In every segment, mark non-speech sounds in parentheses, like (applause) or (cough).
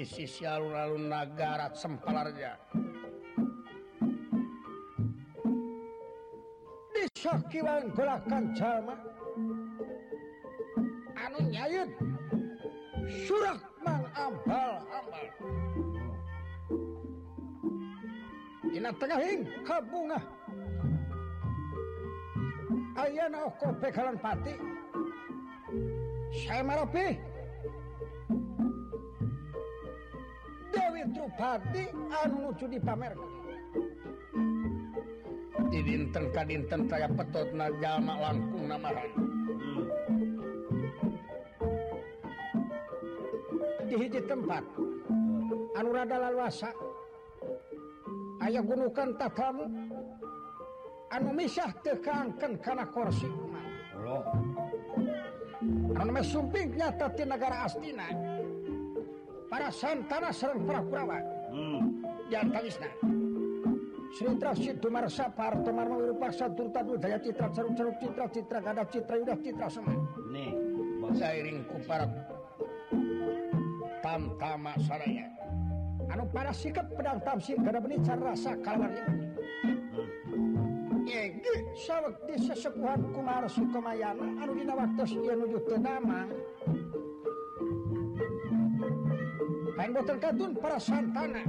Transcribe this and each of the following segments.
di sisi alun-alun negara Sempalarja. Di sakiwan golakan jalma anu nyayut Surak mang ambal-ambal. Dina tengahing kabungah Ayana oko pegalan pati. Saya marapi. tadi anu lucu dipamerkan. Di dinten ka dinten saya petot na jalma langkung namaran di hiji tempat anu rada laluasa. Ayah gunukan tatamu anu misah tekangkan karena kursi umat oh. anu sumpingnya tati negara astina. Para santana serang pura-purawan jantangisna Sritra Sidu Marsa Parto Marma Wirupaksa Durta Daya Citra Ceruk Ceruk Citra Citra Gada Citra Yudah Citra Semua Nih, sairing ku para tantama saraya. Anu para sikap pedang tamsir kada benih cara rasa kalawan ini. Ege sawek di sesepuhan kumar sukomayana anu dina waktu ieu nuju teu damang Kain kadun para santana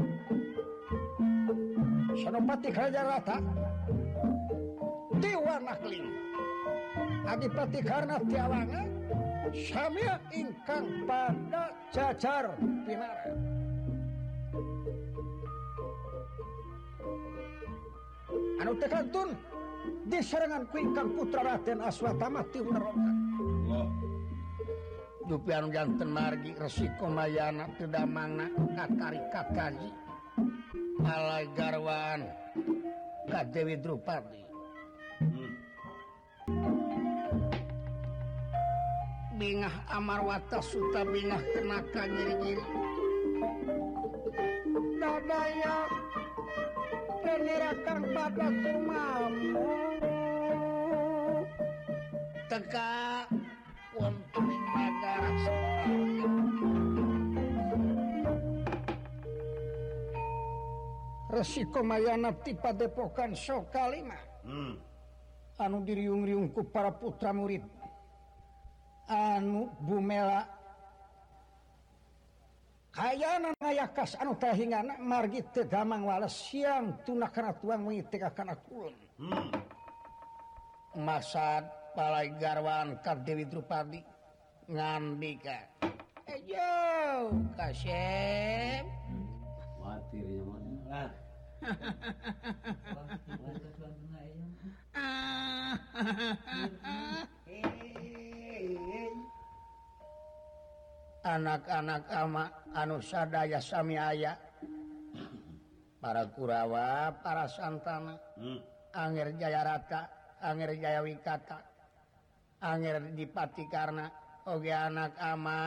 senopati Raja Rata Dewa Nakling Adipati karena Tiawanga Samya ingkang pada cacar pinara. Anu tekantun di serangan kuingkang putra Raden Aswatama tiunarongan Allah Dupian janten margi resiko mayana tidak mana kakari kakaji. Alai garwan. Ka Dewi Drupadi. Bingah amarwata suta bingah kenaka giri-giri dadaya kenirakan pada kumamu teka untuk negara resiko mayana resikomayanapti depokan sokalima hmm. anu diriung-riungku para putra murid. Anu Bumela. Kayanan ayakas anu tahingan margi tegamang walas siang tunak karena tuang mengitik karena kulun hmm. masad palai garwan kar Dewi Drupadi ngandika ejo kasep mati anak-anak ama anu sadaya Sami aya. Para Kurawa para Santana. Hmm. Angger Jayarata Angger Jayawikata. Angger dipati karena Oge anak ama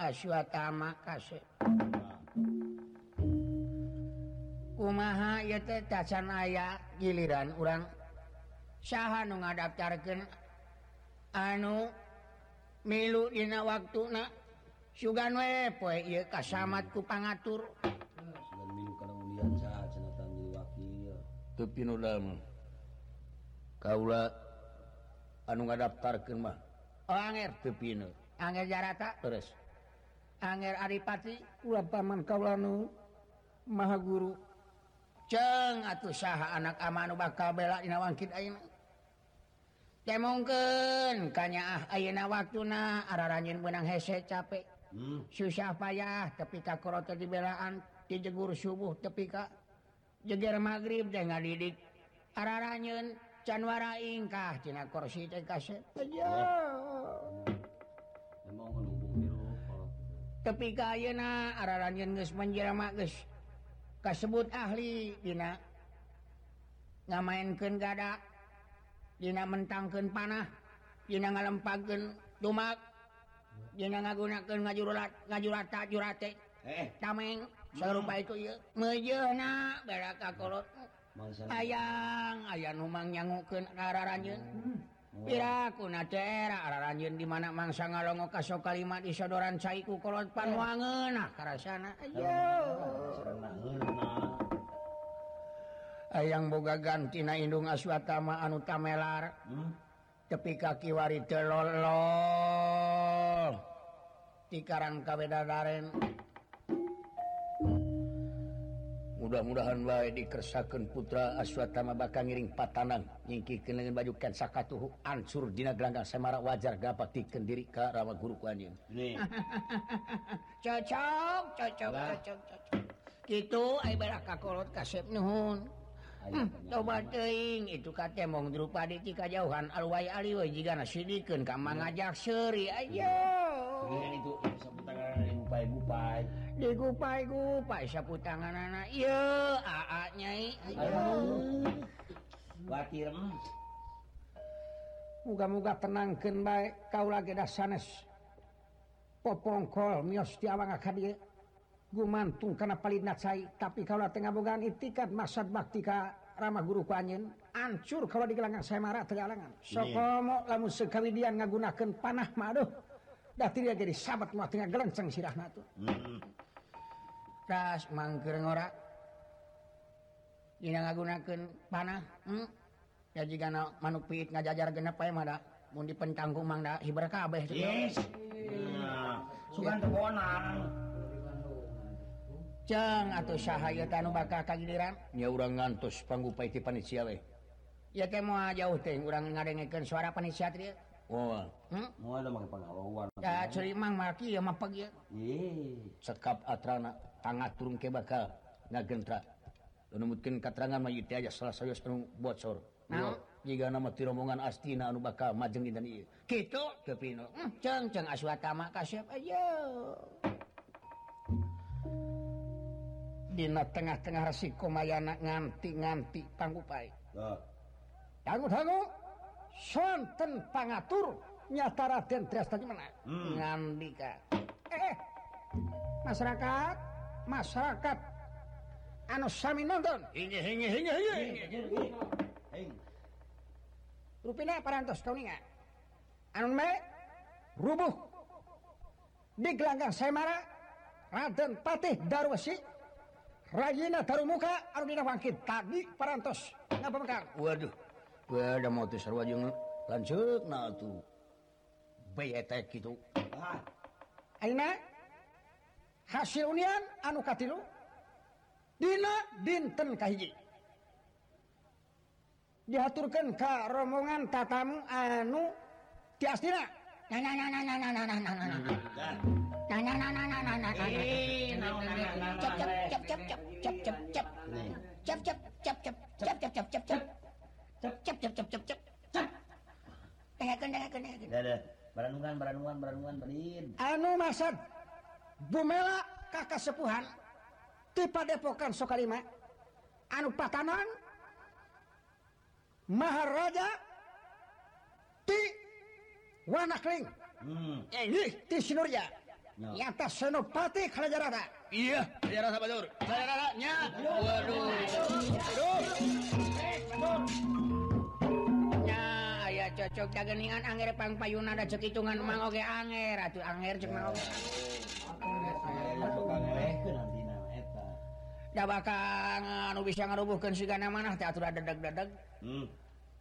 Aswatama kasih ah. Umaha tacan aya giliran urang saha nu ngadaptarkan anu milu dina waktu na sugan we poe ieu kasamat ku pangatur. Sugan milu ulian saha cenah tanggil wakil teu nu kaula anu ngadaftarkeun mah. Oh anger. Teupi nu anger jarata. Terus anger adipati. Ulah paman kaula nu maha guru. ceng atuh saha anak amanu bakal bela dina wangkit ayeuna. Temongkeun kanyaah ayeuna waktuna araranyeun beunang hese capek. Hmm. susah payah tapi ka korota dibelaan ti jegur subuh tepi ka jeger magrib teh ngadidik. Araranyeun can ingkah kah cina kursi teh kasep aja. Tepi ka ayeuna araranyeun geus menjelema geus. kasebut ahli dina. Ngamainkeun gada Dina mentangkeun panah Dina ngalempagkeun tumak Dina ngagunakeun ngajurulat ngajurata jurate. Eh. Tameng hmm. sarupa itu ya mejena ka kolot ayang nu numang nyangukeun araranjeun hmm. piraku ranjun di mana mangsa ngalongo kaso kalimat isodoran caiku kolot panwangen nah karasana ayang boga gantina indung aswatama anu tamelar. Hmm? tepi kaki wari telolo di Karang Kawedadaren mudah-mudahan baik dikersakan putra aswatama bakal ngiring patanang. Nyingki kenangan baju kan sakatuhu ancur dina gelanggang semara wajar dapat dikendiri ke rawa guru kuanjing (laughs) nih cocok cocok nah. cocok cocok. Gitu ay barak kakolot kasep nuhun. Coba hmm, teing itu kate mong drupa di tika jauhan alway aliwe jika nasidikan kamang ngajak seri ayo. Hmm. itu digupai gupai sapu tangan anak. Iya aa nyai. Wakil muga-muga tenangkan baik. Kau lagi dah sanes. Popongkol mios tiawang akan dia gumantung karena palinat saya tapi kalau tengah bogaan itikat maksud bakti ka ramah guru kuanyin ancur kalau di gelanggang saya marah tegalangan. Sokomo lamun sekawidian ngagunakan panah maduh jadi sahabat gelenceng sirah hmm. kas mangker ora? Ngagunakan panah? Hmm? ya jika manuk piit ngajajar genep ya mada? Mau dipentanggung mangda hibar kabeh yes. yeah. sugan keponan ceng atau sahaya tanu baka kagiliran ya urang ngantos panggupai ti panitia we. Ya teh mau jauh teh urang ngadengekeun suara panitia teh cekap atrana tangan turun ke bakal nggak gentra. Dan mungkin keterangan mayit aja salah saya penuh bocor. Nah. jika nama tirombongan astina anu bakal majeng di tadi gitu ke pino hmm, ceng ceng aswatama kasyap aja dina tengah-tengah resiko mayana nganti nganti tanggupai. Tanggup tanggup sonten pangatur nyatara dan tadi mana? Hmm. ngandika eh masyarakat masyarakat. Anu sami nonton. Hinge hinge hinge hinge rupina parantos kau ninga anu me rubuh. Di gelanggang semara Raden Patih Darwesi Rayina Darumuka anu dina wangkit. Tadi parantos ngapa Waduh. lanjut gitu hasil Unian anu katilu Dina dinten kahiji diaturkan ke rombongan tatamu anu tiastina cep cep cep cep cep cep cep cep cep cep cep cep cep cep cep cep cep anu Bumela kakak sepuhan. Tipe Depokan Sokalima anu Patanan. Maharaja. Ti Wanakling. Hmm. eh, ti Sinurja. No. nyata senopati Kerajaan iya Kerajaan Badur. Kerajaan Nya. Waduh. Aduh. Eh, cok dageningan anger pang payun ada cek hitungan mang oge anger atuh anger cek mau da bakang anu bisa ngarubuhkeun sigana manah teh atuh dadeg-dadeg hmm.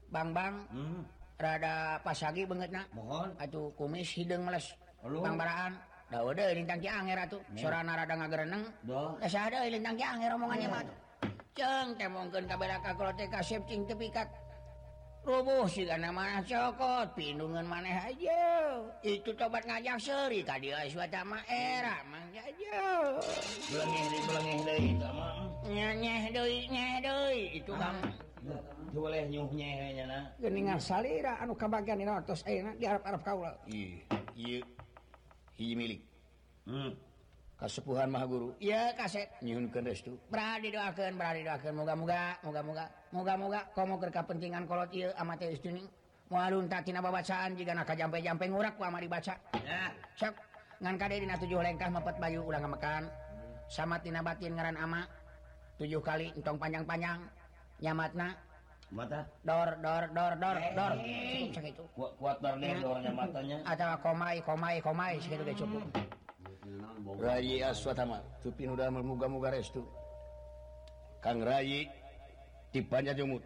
bang bang hmm. rada pasagi beungeutna. nak mohon. Atuh kumis hideung meles bang baraan da wede lintang ki anger atuh. Sorana rada ngagereneng. Da sada lintang ki anger omongannya mah Ceung temongkeun ka berak ka koloteka sip cing tepikat rubuh mana cokot pindungan maneh aja. Itu tobat ngajak seri tadi suatama era mang aja. Belengih di belengih deh sama nyeh deh nyeh deh itu ah, kamu boleh nyuh nyehnya na. Geningan salira anu kabagian ini terus eh diharap-harap Arab kaulah iya iya. Hiji milik. Hmm. kasepuhan Maha Guru ya kaset. Nyunkan restu. Berarti doakan berarti doakan moga-moga moga-moga moga-moga komo kerka pentingan kolot iya amat teh ini moal tak tina babacaan jika nak jampe jampe ngurak ku amar dibaca. Ya. Sok ngan kade dina tujuh lengkah mepet bayu ulang makan sama tina batin ngaran ama tujuh kali entong panjang-panjang. Nyamatna. Mata dor dor dor dor dor. Cukup segitu. Kuat dor nih dornya matanya atau komai komai komai segitu deh cukup. Ray aswatama. Tupin udah memuga-muga restu. Kang Ray tipanya jumut.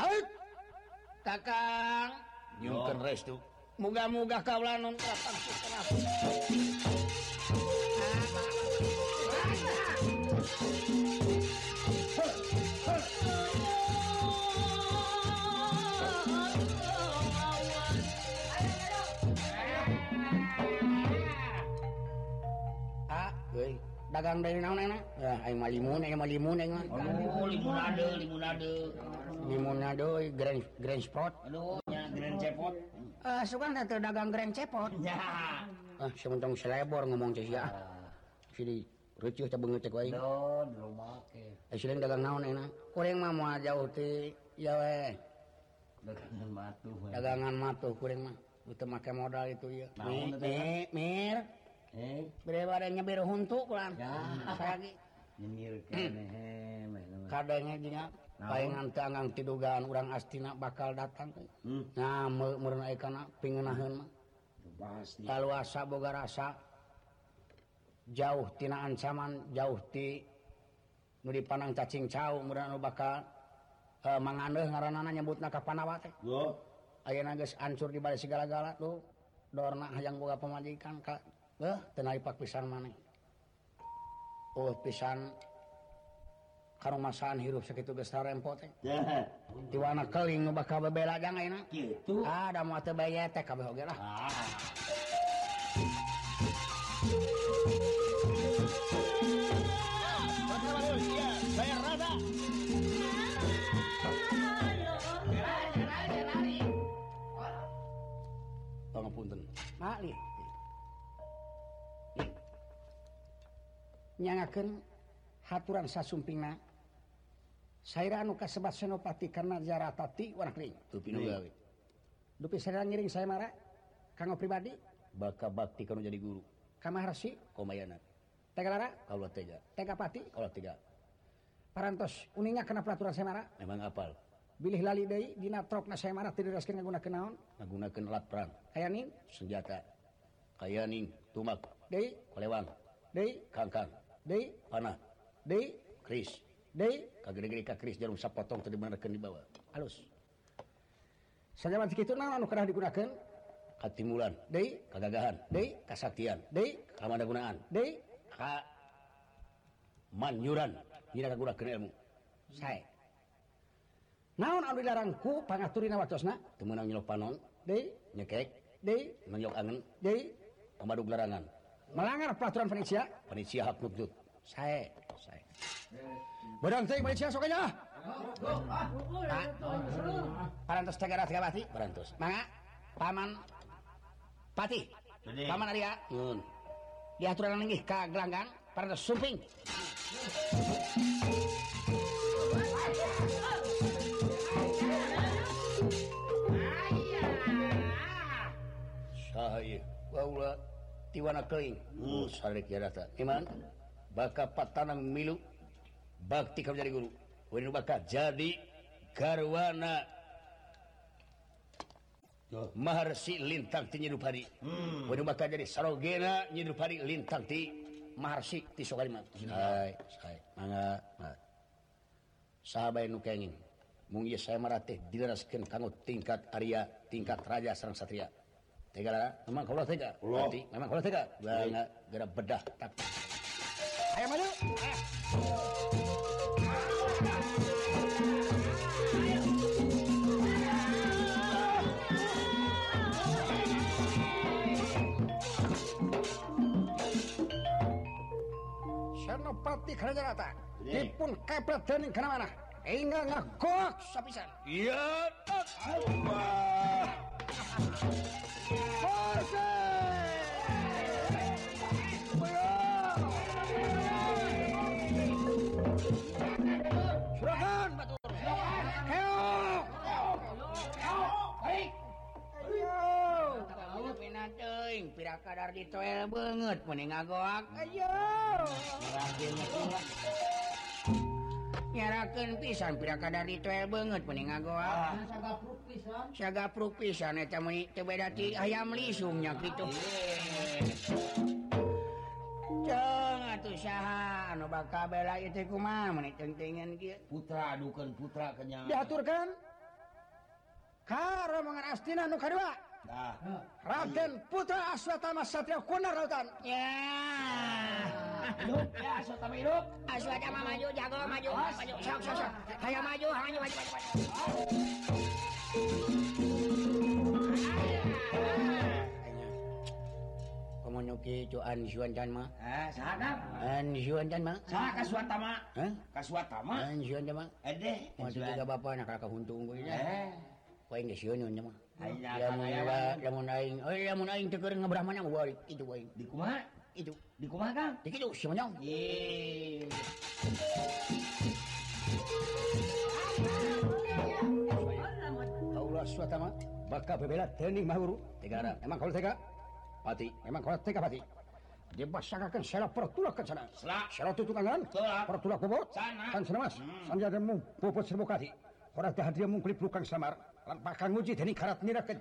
Out Kakang! Nyungkan restu. Muga-muga kaulanon Kakang dagang dari naon enak ya aing mah limun aing mah limun aing mah. Oh limunade limunade. Limunade grand grand spot. Aduh nya grand cepot. Ah, eh uh, suka teh dagang grand cepot. Nya. Ah sementong selebor ngomong teh sia. Ah. Sini reuceuh teh beungeut teh aing. Don lumake eh sileun dagang naon enak kurang mah moal jauh ti ya we. Dagangan matuh dagangan matuh kurang mah. Itu make modal itu ya. Nah, Mir, Bere nyebir untuk kurang lagi kadangnya palingan tangan tidugaan urang astina bakal datang. Nah merenaikan pingenahan luasa boga rasa jauh tina ancaman jauh ti nu dipanang cacing cau murah bakal eh, uh, manganeuh ngaranana nyebutna ka panawa teh ayeuna geus ancur di balik segala-gala tuh dorna hayang boga pamajikan ka eh, tenaipak pisan maneh oh pisan. Karumasaan hirup sakitu geus tarempo teh. (laughs) Tiwana keling bakal bebela jangan enak gitu. Ah, da moal teu bae teh kabeh oge lah. Ah. Saya rada. Pangapunten. Mak, li. nyanaken haturan sasumpingna. Saya anu kasebat senopati karena jaratati warna kering. Tupi nugawi dupi saya ngiring saya marah kanggo pribadi. Baka bakti kanu jadi guru. Kamaharsi. Komayana. Tegalara kalau tega. Tegapati kalau tega. Parantos uninga kena peraturan saya marah memang apal. Bilih lali deui dina trokna saya marah tidak raskeun ngagunakeun naon? Ngagunakeun alat perang. Kayanin? Senjata. Kayanin tumak. Deui? Kolewang. Deui? Kangkang. deui, panah deui, Kris. Deui, kagede-gede ka Kris jarum sapotong teu dibenerkeun di bawah. Halus. Sajaman sakitu naon anu kerah digunakeun? Katimulan, deui kagagahan, deui kasaktian, deui kamandagunaan, deui ka manyuran nyira kagunakeun ilmu. Sae. Naon anu dilarang ku pangaturina watosna? Teu meunang nyelok panon, deui nyekek, deui menyok angen, deui pamadug larangan. melanggar peraturan panitia, panitia hak nuntut saya saya Barang teh panitia sokanya. aja. Parantos Tegara pati? Parantos. Mangga paman Pati. Paman Arya. Nun. Diaturan lenggih ka gelanggang parantos sumping. Saya, bawa tiwana iman baka patanang milu bakti kamu jadi guru. Wenu baka jadi garwana. Oh. Maharsi lintang ti nyidup hari hmm. Wenu baka jadi sarogena nyidup hari lintang ti Maharsi ti sokari mat. Hmm. Hai, hai, mangga. Sahabai nu kenging. Mung saya marateh dilaraskan kanggo tingkat Arya, tingkat Raja Sarang Satria. Tegara, memang kalau tega, nanti memang kalau tega, banget gara bedah. Tapi, ayo maju. Ayo. Senopati Kerajaan dipun kepret dening kana mana Hingga ngagok sapisan Iya. Allah. kadar ditoel banget mending ngagoak ayo nyarakan pisan piraka dari tuel banget pening ngagoa ah. syaga pruk pisan. Eta meni teu beda ti ayam lisungnya kitu. Ceng atuh saha anu bakal bela ieu teh kumaha meni tentengan kieu. Putra adukeun putra kenyang diaturkan. Karo mangan astina nu kadua Nah. Raden Putra Aswatama Satria Kuna Rautan. Ya. Hidup ya Aswatama hidup. Aswatama maju jago maju ah, maju sok sok sok. Hayo maju maju maju maju. Kamu nyuki cuan suan jan ma? Eh, sadap. An suan jan ma? Sa kasuatama. Hah? Kasuatama. An suan jan ma? Eh, Ede. Mau tiga bapak nak kakak huntung gue ya. Eh. Kau ingat suan jan ma? maka bebela teknik mahuru tegara emang kau tega? Pati. Emang kau tega pati? Dia basahkan sela pertulak kan sana. Sela. Sela tutup kanan? pertulak bobot? Sana. Kan sana mas. Hmm. sambil ada mu bobot serbuk hati orang dah dia mengklip lukang samar. Bakang uji deni karat nirakan.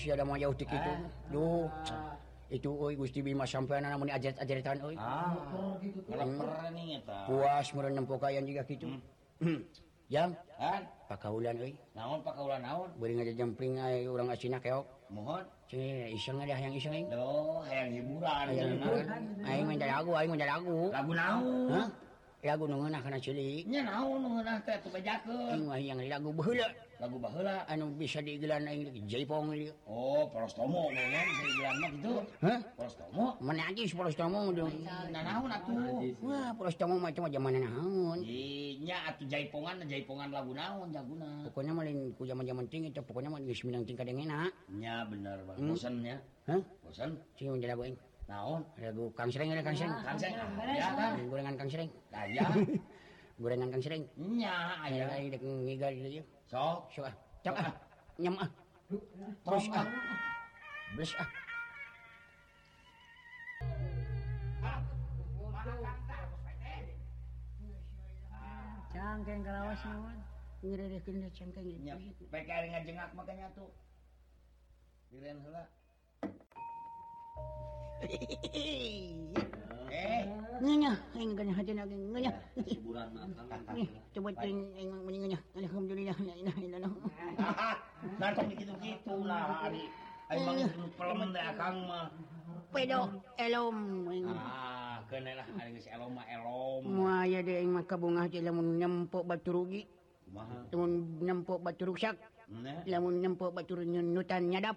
si ada mau jauh tik itu. Eh? Duh. Itu euy Gusti Bima sampean namun ajaran-ajaran euy. Ah, gitu tuh. Hmm. Puas meureun nempo kayan juga kitu. Hmm. (clears throat) Yang kan pakaulan euy. Naon pakaulan naon? Beuring aja jempling aya urang asina keok. Mohon. Cing iseng ada hayang iseng euy. Loh, hayang hiburan. Hayang hiburan. Aing mah lagu, aing mah jago. Lagu naon? Hah? Lagu nu ngeunah kana cilik. Nya naon nu ngeunah teh tuh bejakeun. Aing mah yang lagu baheula. lagu baheula. anu bisa digelan aing jaipong ieu Oh prostomo menagis prostomo Wah prostomo cuma zaman naon. Nya atuh jaipongan jaipongan lagu naon jaguna. Pokoknya lain ku zaman zaman tinggi itu pokoknya mah geus minang tingkat yang enak. Nya bener bang. Hmm. bosan nya Hah? Bosan sing lagu aing Naon? Lagu Kang Sreng ada Kang Sreng Kang Sreng ya kan gorengan Kang Sreng ah, (laughs) Gorengan Kang Sreng Nya aya dek ngigal ieu so ah nyam ah terus ah bes ah cangkeng kalawas naon ngiredekeun dia cangkeng nya bae ka ngajengak makanya tuh diren heula eh Ngenya, aing ganya hati lagi ngenya. Hiburan Coba ting aing mendingnya. Alhamdulillah la ilaha illallah. Nah, tapi gitu-gitu lah ari. Aing mah pelem teh akang mah. Pedo elom aing. Ah, keneh lah ari geus elom mah elom. Moal ya de aing mah kabungah teh lamun nyempok batu rugi. Lamun nyempok batu rusak. Lamun nyempok batu nyutan nyadap.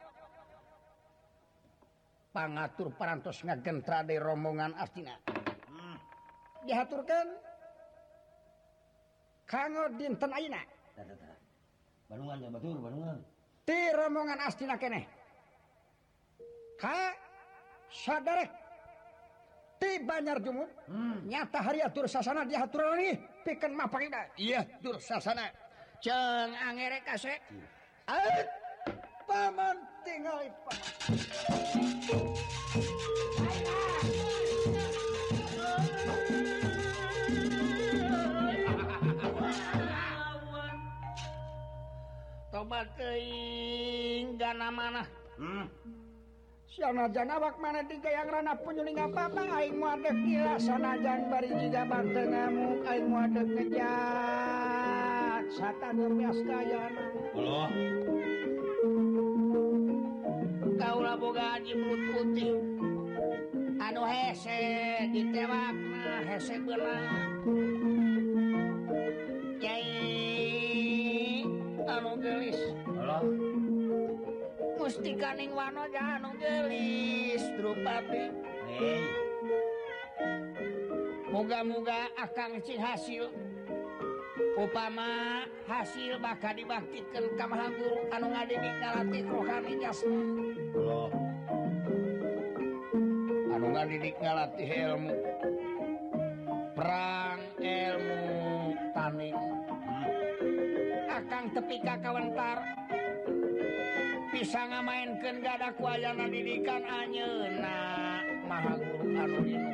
Pangatur parantos ngagentra dari rombongan Astina. Hmm. Dihaturkan kanggo dinten tah. Bandungan ya batur, Bandungan. ti rombongan Astina keneh. Ka sadarek ti Banjar Jumud nyata hari atur sasana dihatur lagi pikeun mapakida. Iya, tur sasana. Ceung angere kase. Aet paman tobatgana mana hmm. Sanajanawak mana tiga yang ranah penyuling apa-apa aing wadek gila sanajan bari jiga bante ngamuk aing wadek ngejat satan urmias kayana. Allah kaulah boga di mulut putih anu hese ditewak hese belang Kyai anu gelis Allah Mustika ning wano anu gelis drupati hey. moga-moga akang cing hasil upama hasil bakal dibaktikan Guru anu ngadini ngalatik rohani jasna anu didik ngalatih ilmu perang ilmu taning hmm. akan tepika kawentar bisa ngamainkan gada kuayana didikan anyeuna maha guru anu dinu.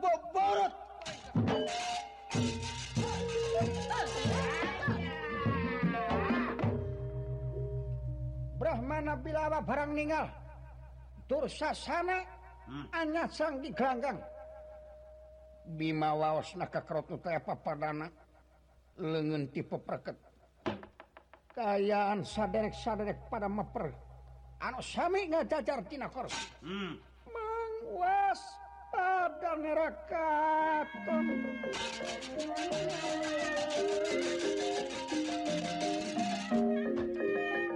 boborot Brahmana bilawa barang ningal Dursasana hmm. anyat sang di gelanggang Bima waos na kakrotu taya papadana. Lengen tipe perket. Kayaan saderek-saderek pada meper Anu sami ngajajar tina korsi. Hmm. Mangwas bakal neraka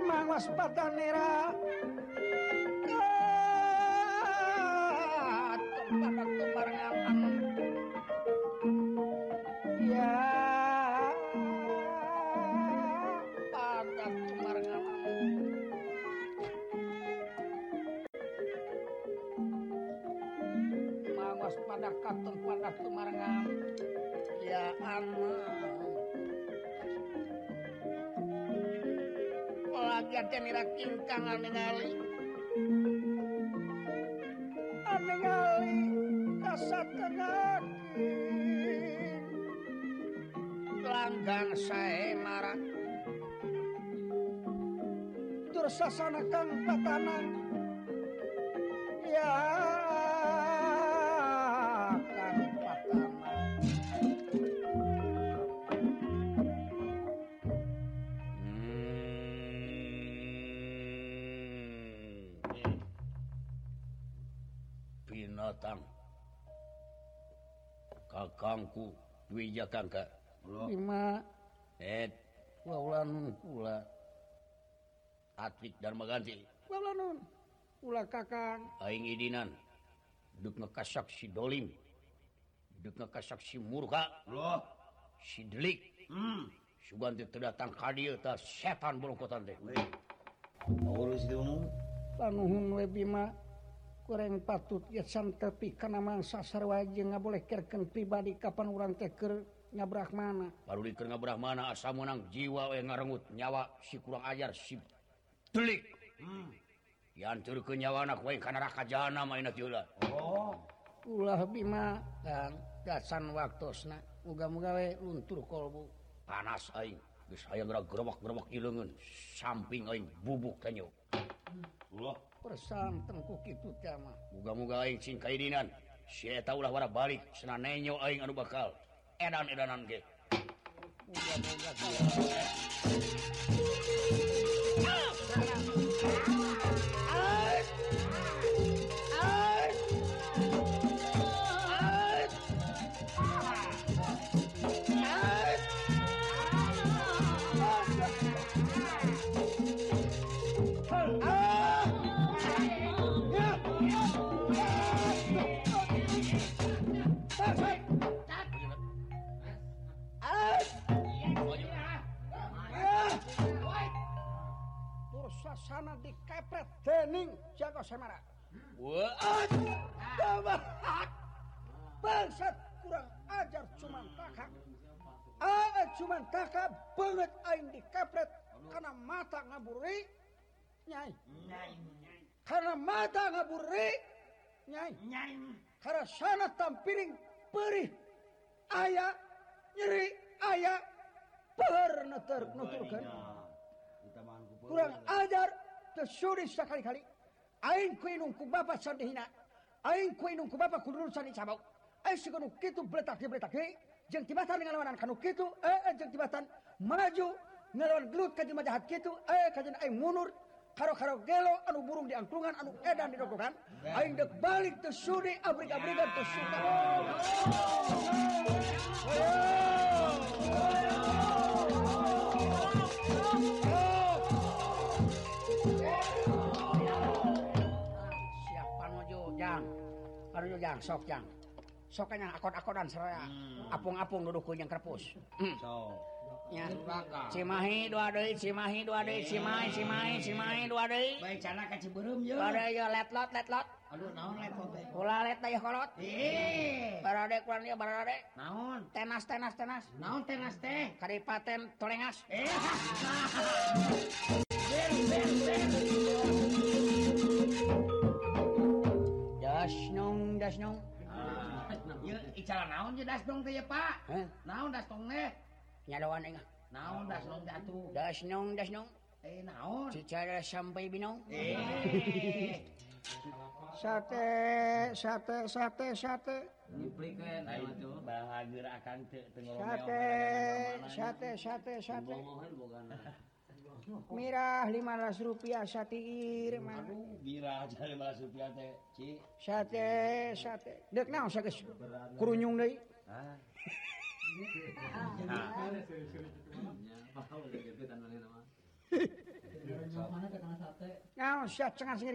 mangas patah neraka tempat tempat padak katung pada kemarangan. Ya aman Olahraga nira kingkang ningali ningali kasatenaki langgang saya marah. Tur sasana kang katanang kang kak. Lima. Eh wawulan nun pula. Atrik dan maganti. Wawulan nun. Pula kakang. Aing idinan. Duk ngekasak si dolim. Duk ngekasak si murka loh. Si delik. Hmm. Suban teh datang ka dieu setan bolongkotan teh. urus di umum. Panuhun we Bima. kurang patut ge santepi kana mangsa sarwa jeung ngabolehkeun pribadi kapan urang teh keur Brahmana baru dikenal mana asa menang jiwa we ngarengut nyawa si kurang ajar silik hmm. yang ke nyawa anak karena jana main oh. ulah Bima kang dasan waktu muga-mugawe luntur kolbu panas aing geus saya gerobak-gerobak ilungan samping aing bubuk tanyo ulah. Persan tengku kitu teh mah. Muga-muga aing kaidinan si eta ulah wara balik cenah nenyo aing anu bakal. edan-edanan ge. karena mata ngaburi nyai. Nyai. Karena sana tampiling perih ayah nyeri ayah pernah ternuturkan kurang ajar tersuri sekali-kali. Aing ku inung ku bapak aing ku ku bapak kudurun sandi cabau. Aing si kitu beletak di beletak di jeng tibatan dengan lawanan kanu kitu. Eh, eh jeng tibatan. Maju ngelawan gelut kajian majahat kitu. Eh kajian aing munur. karo-karo gelo anu burung di angklungan anu edan di dokokan aing dek balik teu sudi abrik-abrikan teu suka siapa nuju jang? Anu jang. Sok jang. Sok akon-akonan seraya. Hmm. Apung-apung nuduh yang krepus so Cimahi dua deui Cimahi dua deui Cimahi Cimahi Cimahi dua deui bae cana ka Ciberem ye Bade ye letlot letlot Aduh naon letlot teh Ulah let teh kolot Ih Barade kuran ieu barade Naon Tenas tenas tenas. Naon tenas teh Kadipaten Tolengas. Eh Ben ben ben Dasnung Ieu icara naon ye dasnung teh ye Pak Naon dasnung teh nyawan ah. naon dasnong eh naon? Secara sampai binong. Eh. Sate sate sate sate. Sate sate sate mirah 500 rupiah satir (laughs) sate sate. Dek naon sages? kurunyung deui. Ah,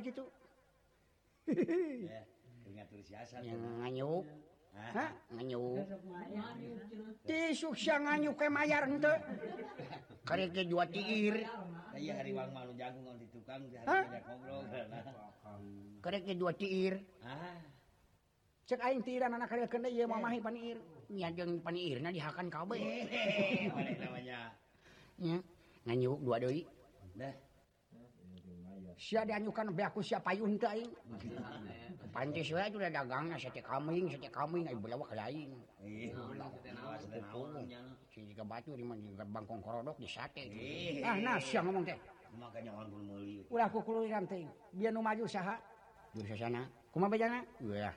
gitu. Nganyuk mayar ente. Karek ge jua tiir. Iya hari wang malu jagung di tukang ada ngobrol. Karek ge jua tiir. Ah. Cek aing tiiran anak karek kene ieu mamahi eh. panir nyajeng panirna dihakan kabe namanya ya nganyuk dua deui dah Sia dianyukan be aku sia payun teh aing. Pantes sia itu udah dagangnya sate kambing, sate kambing aing belawak lain. Si jika batu di mana bangkong korodok di sate. Ah nah sia ngomong teh. Makanya orang pun meuli. Ulah kukuluran teh. Biar nu maju saha? Jurus sana. Kumaha bejana? Wah.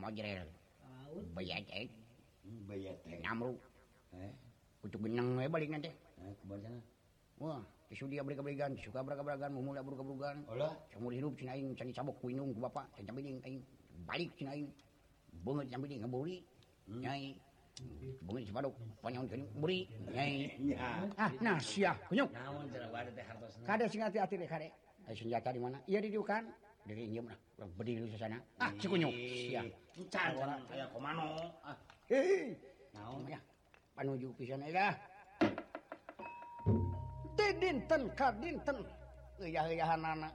Mau jerel. Bayar teh. balik nanti Wah isu dia berikan-berikan suka beraga-beragan memula beruga-berugan olah seumur hidup Cina aing cani cabok kuinung ku bapak cani cambiling aing balik Cina aing beungeut cambiling ngeburi nyai beungeut sepadok panyaun kini buri nyai ah nah sia kunyuk. naon cara wadah teh hartosna kada sing hati-hati rek kare senjata di mana ieu didiukan dari ieu mah berdiri di sana. Ah, cikunyuk. Sia. Kican cenah aya komano. Ah. Hei. Naon ya? Panuju pisan eta. Ti dinten ka dinten euya-euyahanana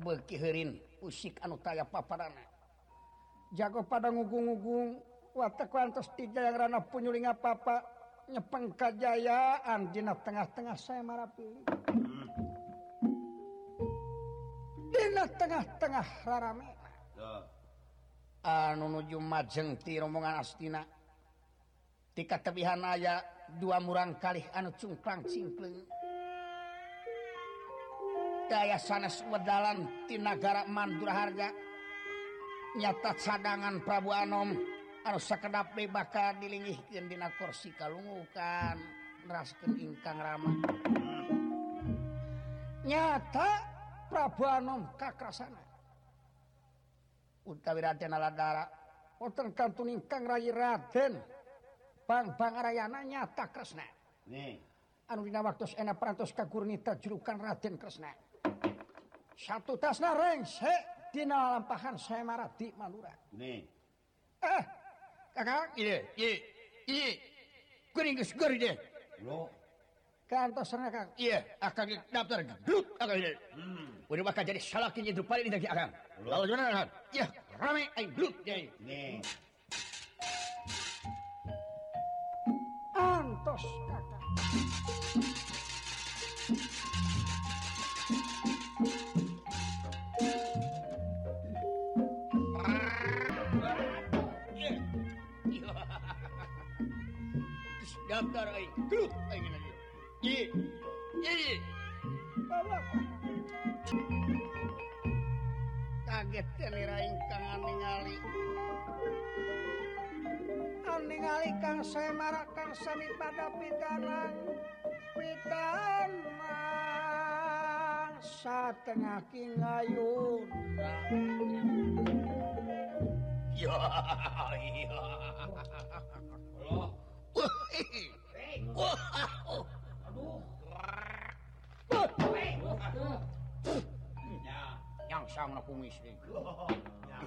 beuki heurin usik anu taya paparana. Jago pada ngugung-ngugung watak wantos tijaya rana punyuling apa-apa nyepeng kajayaan dina tengah-tengah saya marapi. Hmm. Dina tengah-tengah rarame. Ah. Anu nuju majeng ti rombongan astina. Tika tebihan aya dua murang kalih anu cungklang cingkleng. Daya sanes wedalan ti nagara Manduraharja nyata cadangan Prabu Anom anu sakedap bakal dilingihkeun dina kursi kalungukan neraskeun ingkang rama nyata Pranom kantun ingkang Ray Raden Bangbangana nyata Kresna. Anu dina waktu enak perantos kagurnita julukan Raden Kresna. Satu tasna rengsek dina lampahan saya di malura. Nih. Eh kakak iya iya iya gue ringkus gue lo kantos neraka iya akan daftar gedut akan ini hmm. udah bakal jadi salah kini hidup paling lagi akan lalu gimana kan iya rame ayo gedut jadi nih. Antos kakak nira ingkang ningali ningali kang saya marahkan kang sami pada pitanang pitanang satengah kingayun ya ya loh sama pung istri. Lumayan.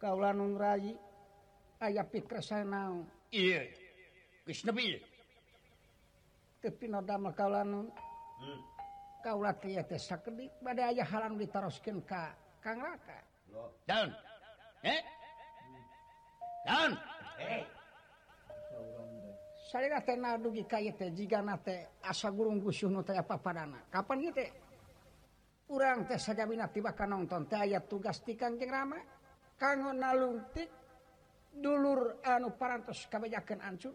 Kaula nun rayi aya pikresna naon. Iya. Geus nepi. Tapi nodamel kaula kaulanun. Hmm. Kaula teh teh sakedik bade aya halang ditaroskeun ka Kang Raka. Daun. Eh? Hmm. Daun. Eh. Kapan urang teh sajabina tiba ka nonton teh aya tugas ti Kangjeng Rama. Kanggo nalungtik dulur anu parantos kabejakeun ancur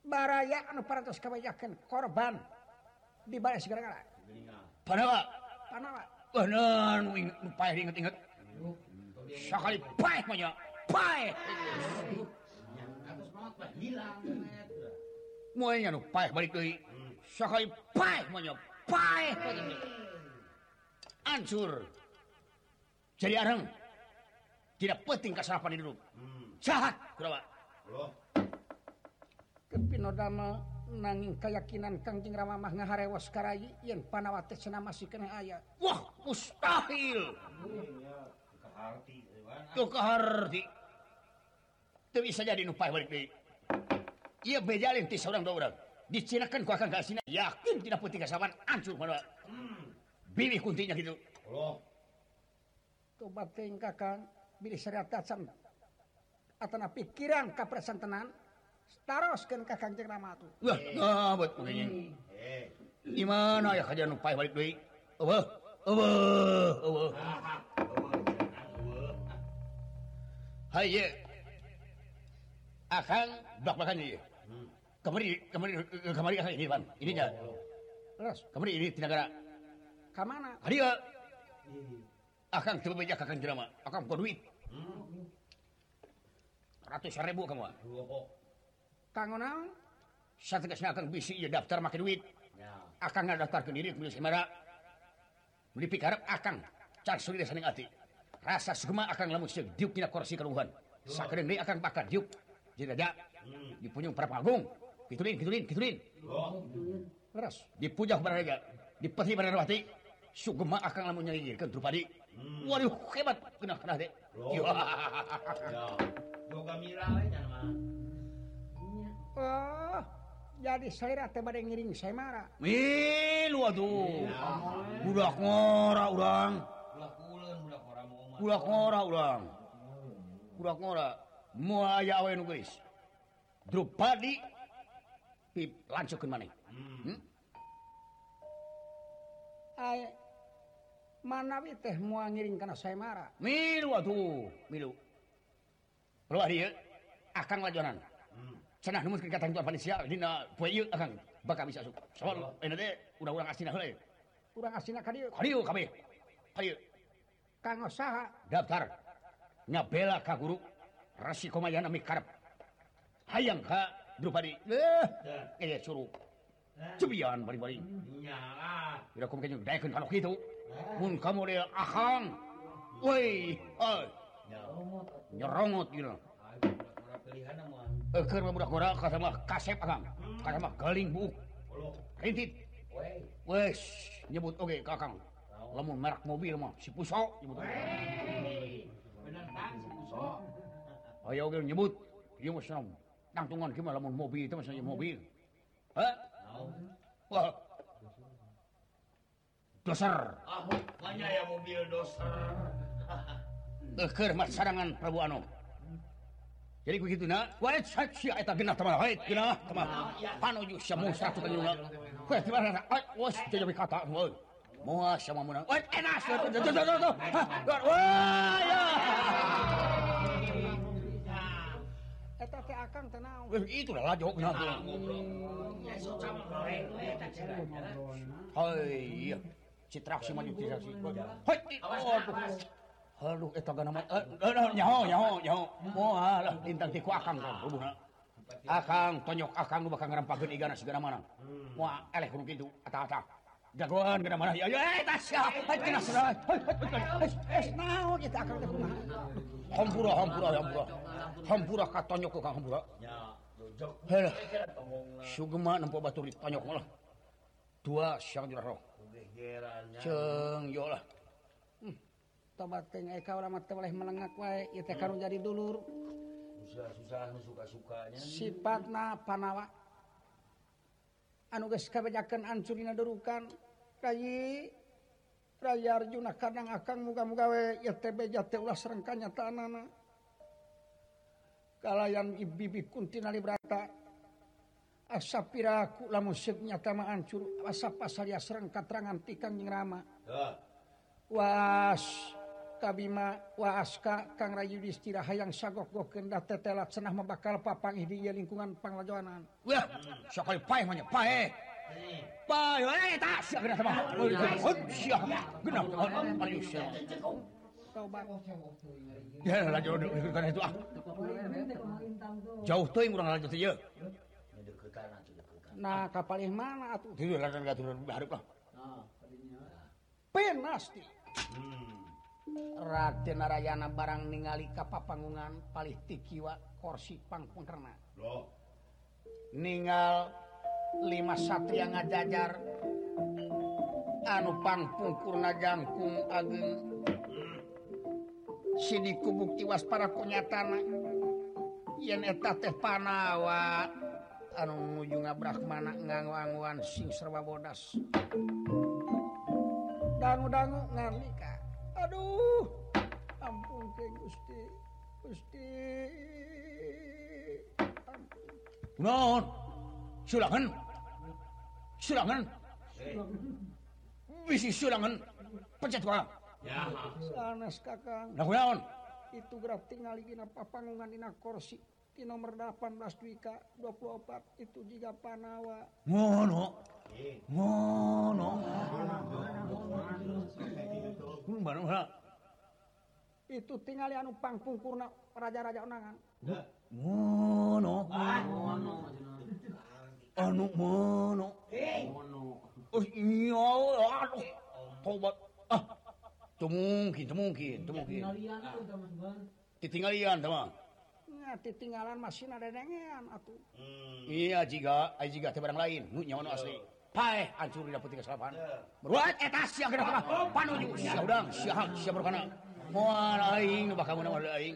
baraya anu parantos kabejakeun korban di baris gara-gara panawa. Panawa. Bener nu paeh inget-inget. Sakali paeh mah paeh! Hilang. nu semuanya balik Ancur. jadi arang tidak penting kesalahan hidup jahat kurawa. kepinodama nanging keyakinan Kangjeng Rama mah ngaharewas karayi panawa panawate cenah masih kena aya. Wah, mustahil. Tuh keharti. teu bisa jadi nupai balik deui. Ia bejalin ti seorang dua orang. Dicinakan ku akan kasina. Yakin tidak putih kasaban. Ancur mana. Hmm. Bilih kuntinya gitu. Allah. Tuh batin kakang. Bilih seriat datang. Atana pikiran kapresan tenan. Staroskan ka Kangjeng Rama tuh. Wah, eh. ngabut makanya. Eh. Di mana ya kajian upai balik duit. Apa? Apa? Apa? (laughs) Hai, ya. Akang, bak-bakan ye. kemari kemari kemari ah, ini pan ini terus? Kemari ini tidak gara ke mana dia akan coba beja kakang jerama akan kau duit. Hmm. Ratus ribu kamu kang naon saya tegasnya akan bisa ya daftar make duit. Akan nggak daftar ke diri beli semara beli pikarep akan car suri saning ati. Rasa sugema akan lamun sih diuk dina kursi keruhan sakadeng akan bakar diuk. Jadi ada. Hmm. Dipunyung para pagung. Kitulin, kitulin, kitulin. Leres. Dipujah bararaga. Dipeti bararwati. Sugema akan lamun nyayirkeun Drupadi. Waduh, hebat kena kena teh. Ya. Yoga mira we mah. Oh, jadi saya teh bade ngiring saya marah. Milu atuh. Budak ngora urang. Budak kuleun budak ora mau mah. Budak ngora urang. Budak ngora. Moal aya awe nu geus. Drupadi lanjutkan mana hmm. Ay, mana teh mua ngiring karena saya marah? Milu atuh, milu. Keluar iya akang lajonan hmm. cenah numus kekatan tuan panitia, dina poe ieu akang. Bakal bisa sok soal ini teh udah urang asina heuleuy urang asina ka dieu ka dieu kabeh ka dieu kang saha daftar. Nyabela ka guru. Resiko mayana mikarep. Hayang ka Drupadi. Eh, eh suruh. Cebian bari-bari. Iyalah. Ira kum kenyang daekeun kana kitu. Mun kamu dia ahang. Woi, oi. Nyerongot gila. Eh, keur budak gora ka sama kasep akang. Ka sama galing buuk. Rintit. Wes, nyebut oge okay, kakang. Lamun merek mobil mah si Puso nyebut. Bener tang si Puso. Hayo ge nyebut. Ieu mah tangtungan gimana lamun mobil itu maksudnya mobil Hah? Wah. Doser. Ah, banyak ya mobil doser. Keur mah sarangan Prabu Anu. Jadi begitu na. wae saksi eta genah tamah, wae genah tamah. Panuju sia Musa tu kan juruna. Wae tiba nak, wae wes jadi kata, wae. Moa sama menang. Wae enas, tuh tuh tuh tuh. Wae ya. akan tonyok akan bakal ngerampakeun igana sigana mana moal eleh kudu kitu ata-ata jagoan gana mana ya ya tas ya haid kena sudah haid haid haid naon ieu akang teh kumaha hampura hampura hampura hampura katonyok kok Kang Hampura. nya Sugema nempo batur ditonyok malah. Dua siang jurah roh. Ceng yo lah. Hmm. Tobat teh eka urang mah boleh melengak wae ieu teh karung jadi dulur. Susah-susah nu suka-sukanya. Sifatna panawa. Anu geus kabejakeun ancurina durukan. Rayi Raya Arjuna kadang akan muka-mugawe ya tebe jate ulah serengkanya tanana. kalayan ibibi kuntinari berata asap piraku lah musik nyatama ancur. Asap pasal ya serang katerangan tikang yang rama. Was kabima waaska kang rayu distira hayang sagok gokeun da tetelat cenah mah bakal papang di ieu lingkungan panglajoanan wah sakali paeh mah paeh paeh eta sia geuna teh mah geuna paling sia tobat ya lagi karena itu ah jauh tuh yang kurang lanjut aja nah kapal yang mana tuh tidur lah kan turun baru lah penasti Raden Narayana barang ningali kapapangungan palih tikiwa korsi pangpengkerna ningal lima satria ngajajar anu pangpungkurna jangkung ageng sidiku bukti waspara kunyatana yen eta teh panawa anu nuju ngabrakmana ngangwanguan sing serba bodas. Dangu-dangu ngarnika aduh ampun ke Gusti Gusti. Naon sulangan. Sulangan. Bisi sulangan. Pencet wae. kakon itu graf tinggalgungan korsi di nomor 18 Dwika 24 itu juga Panawa. Ngono. Ngono. Itu tinggal anu pangpungkurna raja-raja unangan ngono. Anu ngono. Oh iya, aduh. tobat. mungkin mungkin ah. ditinggalan ditinggalan masih hmm. Iya jika jika barang lain. Asli. Hancur dapat tiga salapan. Beruat etas siap gerak oh. panuju siap udang siap siap berkana mual aing bakal mana mual aing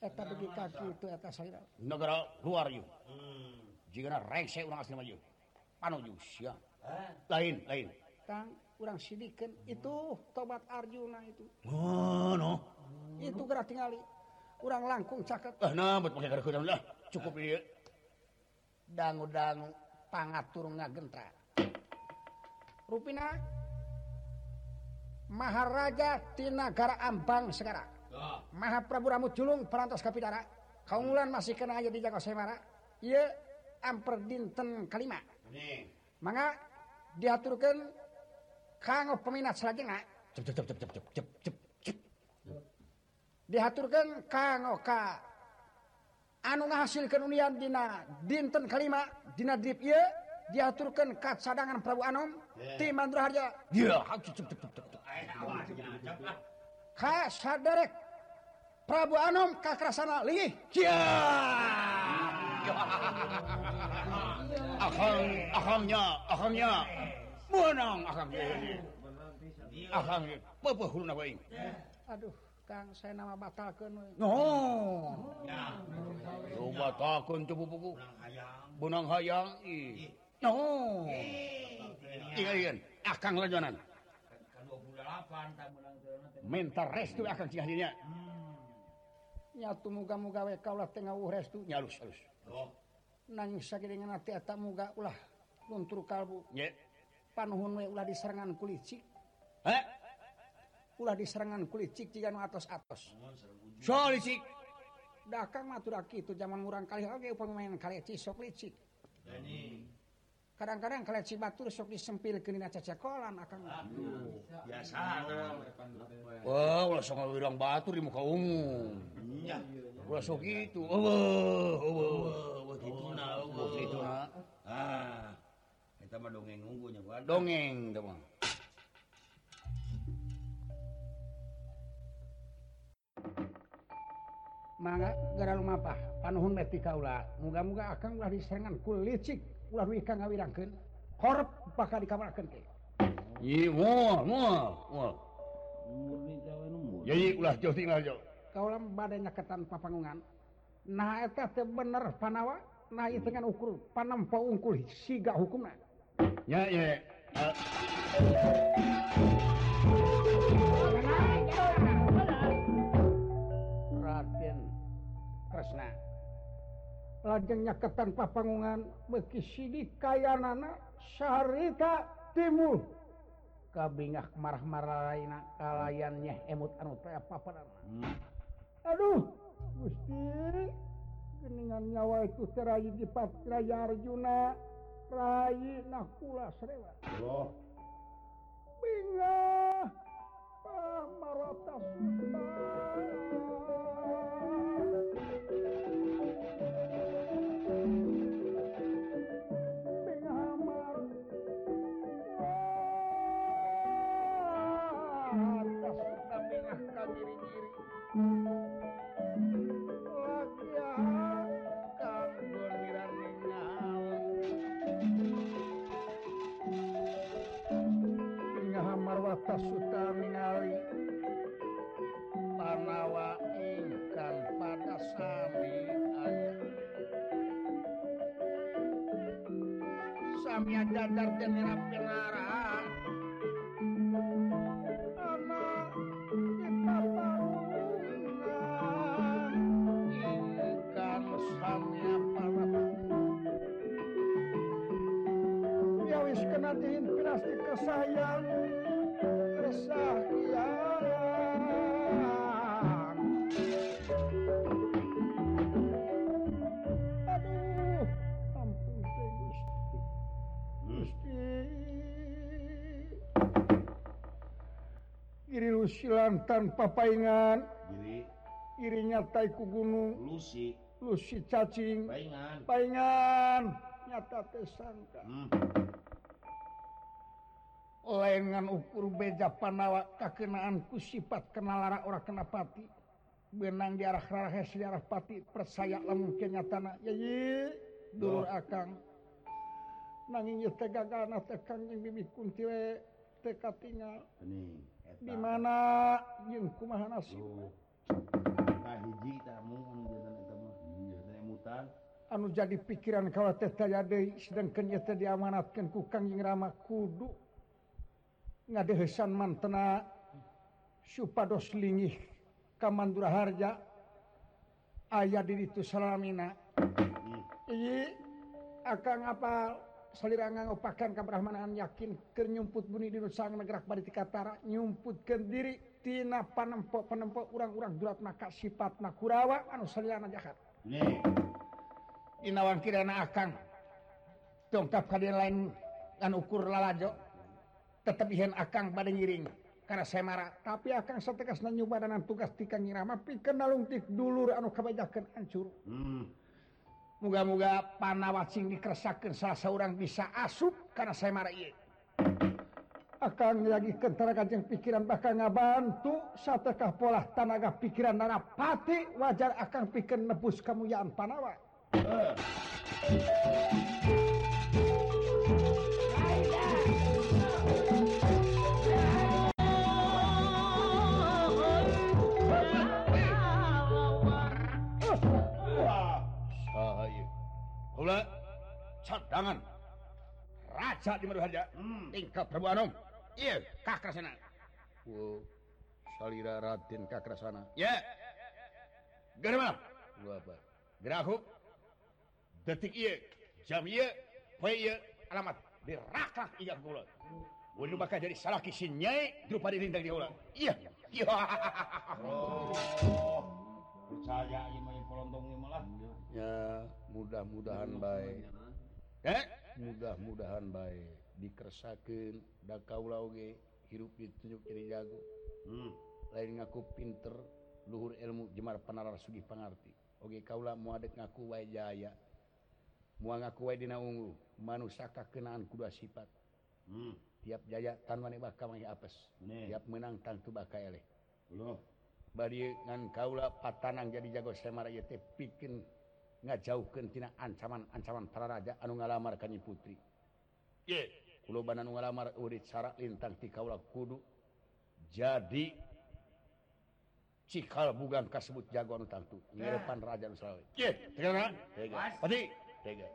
eta bagi kaki itu eta saya negara luar yuk hmm. jika na rengse urang asli maju panuju siap lain lain. Tang. kurang sidikeun itu tobat Arjuna itu. Oh, no. itu gerak tinggali kurang langkung caket ah, nah, nah, cukup ieu. dangu-dangu pangat turun gentra Rupina Maharaja Tinagara Ambang sekarang Maha Mahaprabu Ramu Julung perantos Kapidara. Kaungulan masih kena aja di Jago Semara. Ieu amper dinten kalima Mangga diaturkan Kang peminat salagina cep cep cep cep cep cep cep dihaturkan kang ka anu ngahasilkeun unian dina dinten kalima dina drip ieu diaturkeun ka cadangan Prabu Anom ti Mandra Harja dia cep cep cep cep ka saderek Prabu Anom ka kerasana lagi cia Akang, akangnya, akangnya, menang akang akang pepehulna we aduh kang saya nama batalkeun. We no. Yo takun teu buku benang hayang. Ih. No. Ingat akang ah, lanjonan minta restu akang ah, cing hadinya nyatu muga-muga we kaulah tengah uh restu nyalus halus nangis sakit dengan hati atak muga ulah luntur kalbu. Ya. panuhun ulah di serangan kulit cik. Eh? ulah di serangan kulit cik jika atas atas soal cik. Dakang matur itu zaman murang kali oke pemain kali cik sok licik kadang-kadang kalian si batur sok disempil ke dina cecekolan akan aduh biasa wah ulah sok ngawirang batur di muka umum iya. Ulah sok gitu oh oh oh oh gitu na gitu oh. na ah. kita mah dongeng unggunya gua dongeng teman mangga gara lumapah panuhun beti kaula muga-muga akang ulah disengan ku licik ulah nu kang ngawirangkeun korep bakal dikamarkeun teh ieu moal moal moal murni jawa nu moal jadi ulah jauh tinggal jauh. Kaula bade nyaketan papangungan nah eta teh bener panawa. Nah ieu dengan ukur panempo ungkul siga hukumna. Ya, ya. Raden Kresna. Lajeng nyaketan papangungan beki sidik kayanana syarita timur. Kabingah marah-marah Kalayan kalayannya emut anu taya papadan. Hmm. Aduh, Gusti. Geningan nyawa itu terayi di Patra Arjuna. Ray nah pula srewa Allah Binga Pamarata Sultan dadar teh mirap pengarang anak kita parung ikan samnya panat ya wis kena dihin kesayang. Resah iya. lantan papaingan. Irinya Taiku Gunung. Lucy Lucy cacing. Paingan, paingan. nyata tersangka hmm. lengan ukur beja panawa kakenaanku sifat kenalara ora kena pati. Benang di arah rahes di arah pati. Percaya lamun kenyatana ya ye dulur akang. Nanging teh gagana teh kangjing bibi kunti we teh katingal. di mana? Jengkumahan anu jadi pikiran kalau sedangkanya tadi diamanatkan ku yang rama kudu. Ngadehesan mantena supados lingih kamandura harja ayah diri itu salamina. Iyi, akan apa salirangan opakan kebrahmanaan yakin kenyumput bunyi di nusang negara bari tikatara nyumput kendiri tina panempo panempo urang-urang durat maka sifat makurawa anu salirana jahat. Inawan kirana akang tongkap kalian lain dan ukur lalajo tetap ihan akang pada nyiring karena saya marah tapi akang setegas nanyubadanan tugas tikang nyirama pikeun nalungtik dulur anu kebajakan hancur. Hmm. muga-muga panawacing dikersakensa seorang bisa asup karena saya marah akan lagi kentara kajeng pikiran bakal ngabantu satekah pola tanaga pikiran nanapati wajar akan pikir nebus kemuliaan panawa uh. kaca di Maruharja hmm. tingkap Prabu Anom iya kakrasana. Wow salira Raden kakrasana. Ya. Germa Gua apa? Gerahuk detik iya jam iya poe iya alamat. Di iya kula Wulu bakal jadi salah kisinya Drupa di lindang dia ulang Iya. Iya. Oh. Percaya ini main polontong ini malah. Ya mudah-mudahan baik. Eh? mudah-mudahan baik. Dikersaken da kauulage hirup ditunjuk jadi jago. Hmm. lain ngaku pinter Luhur ilmu Jemar penalar Sugih pengerti Oke Kaula muadek ngaku wa Jaya. Mua ngaku Wadina ungu manusaka kenaan kuda sifat. Hmm. tiap Jaya tan apes. Tiap menang tantu baka eleh. Bad ngan Kaula patanang jadi jago semar yete pikin nggak tina ancaman-ancaman para raja anu ngalamar kanyi putri. Yeah. anu ngalamar urit syarat lintang ti kaula kudu. Jadi cikal bukan kasebut jagoan tangtu. Depan raja nu ye. Yeah. tega. Pati? Tega.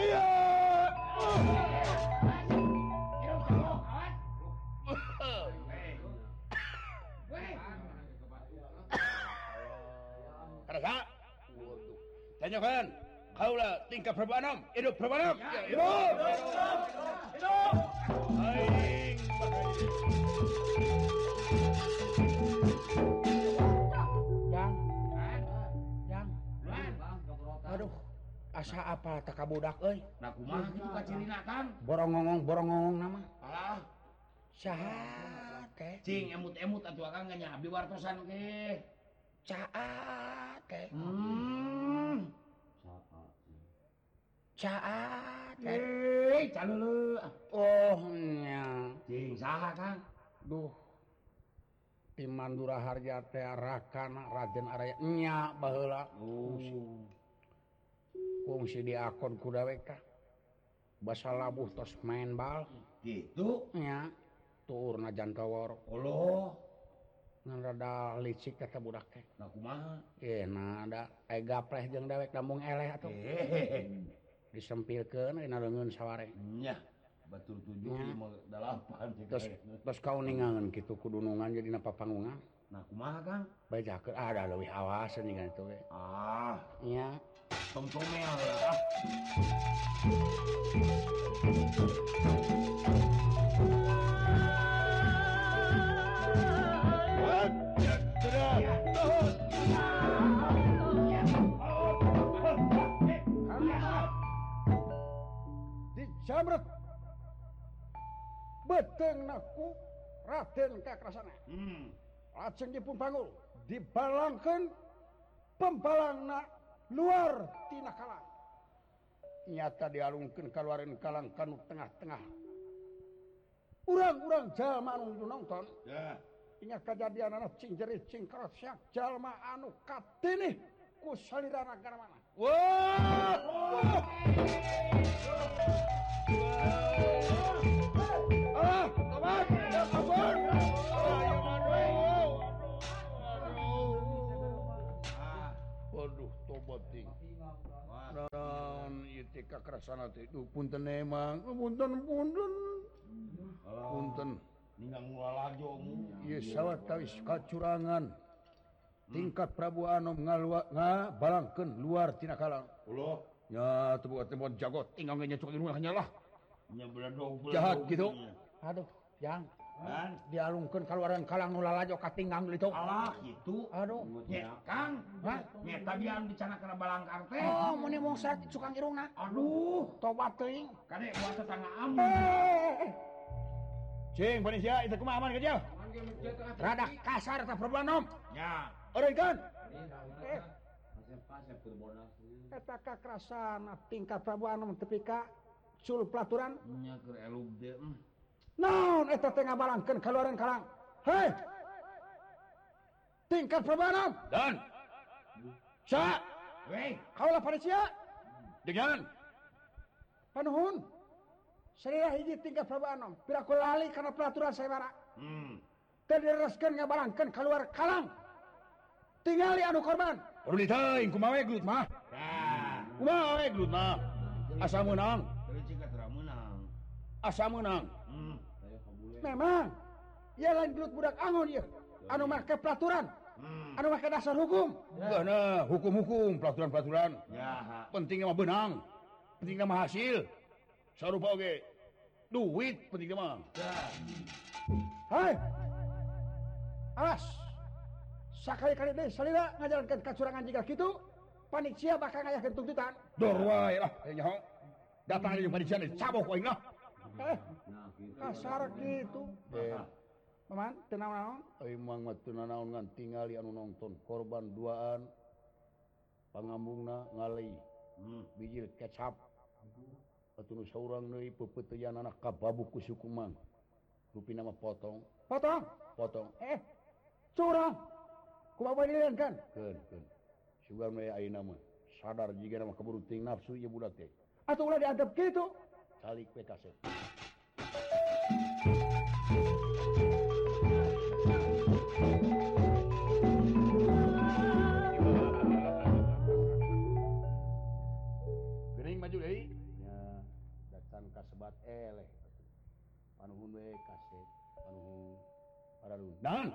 Ayo Ayo kan, lah tingkah perbanam, hidup perbanam, ya, hidup, hidup, hidup, hidup. Asa apa tak kabudak, eh? Nah, kumah itu bukan ciri nakang. Borong ngong borong ngong nama. Alah, syahat, teh. Cing, emut emut atuh akan nggak nyabi wartosan, eh? Caat, teh. Hmm. Kang? Oh, Duh. Imandura Harjaterakan Raden Arnya bahla fungsi kuda kudaweka Basa labuh tos main bal. Tur najan kawor. Allah rada licik kata budak teh. Nah, ada. Tega pleh jeung dewek lambung eleh atau Eh. disempilkeun leungeun saware Nya. Batur tujuh Nya. lima delapan. cing terus kayakna. terus kau ningangan gitu kudunungan jadi napa panggungan Nah kumaha Kang? bajakeun ah, ada leuwih awas nih itu Ah, iya tong-tongel lah. amrut beteng naku Raden kakrasana. Hmm. lajeng dipun panggul dibalangkan pembalangna luar tina kalang nyata dialungkan keluarin kalang kanu tengah-tengah. Urang-urang jalma anu nonton. Yeah. ingat kejadian anak cing jerit cing jalma anu katini ku saliran mana Waduh tobat kerasan punten emang punten punten. Ah. Punten. Ningang walajo iya sawat kawis kacurangan. Hmm. tingkat Prabu Anom balangken luartina kalang. Ya tebuat-tebuat jago tinggalnya hanyalah jahat gitu. aduh yang dialungkan keluaran kalang nula lajo katingang gitu. Allah gitu. Aduh. Ya kang. Ya tadi yang bicara karena balang karte oh mau nih mau cukang irungna. Aduh. Tobat ting kade buat tetangga am. Eh, eh, eh. Cing panisya itu aman kerja rada kasar tak perbuatan om. Ya. Oregon. Eta kakrasan tingkat Prabu tepika sul pelaturan. Non tengah balangkan keluaran kalang Hei! Tingkat perbanan dan. Sa. Kaulah pada sia. Dengan. Panuhun. Saya hiji tingkat perbanan piraku lali karena pelaturan saya bara. Hmm. Tidak direskan ngabalangkan keluar kalang tingali anu korban. Mah. Asa menang asa menang hmm. memang. Ia lain gelut budak angon ya anu make peraturan hmm. anu make dasar hukum. Ya. hukum-hukum peraturan-peraturan ya. penting mah benang. Pentingnya mah hasil. Sarupa oge. Duit pentingnya mah. Ya. hai. Alas. sakali-kali deh salila ngajalankan kacurangan jika gitu panitia bakal ngayah tuntutan dor wae lah nyaho datang aja panitia nih cabok wae lah eh kasar gitu eh. Paman, tenang naon? Euy Mang mah naon ngan anu nonton korban duaan pangambungna ngalih. Hmm. Bijil kecap. Atuh nu saurang deui pepeuteyanana kababu ku suku Mang. Rupi nama potong. Potong. Potong. Eh, curang. kan? Sadar jika nama keburuting nafsu ieu budak teh atuh ulah diantep kitu calik we kaset Gering maju deui nya datang ka sebat eleh panuhun we kaset panuhun para dun dan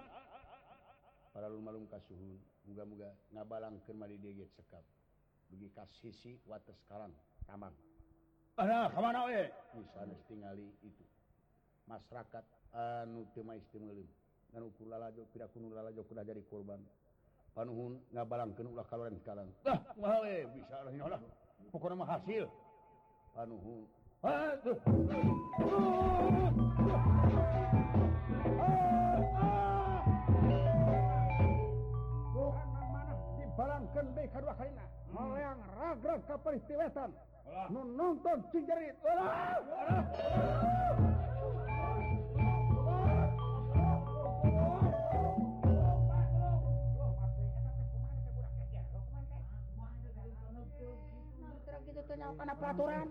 para lumalum kasuhun muga-muga ngabalang kemari deget sekap bagi kasisi wates sekarang tamang Ana kamana we? bisa tingali itu. Masyarakat anu teu maistimeulum. Dan ukur lalajo pira kunu lalajo kuda jadi korban. Panuhun ngabalangkeun ulah kaloren sekarang. Dah, kumaha we? Bisa lah lah. Pokona mah hasil. Panuhun. Aduh. Hmm. yang ragrag kaperistiwetan. Nonton cinjerit karena peraturan.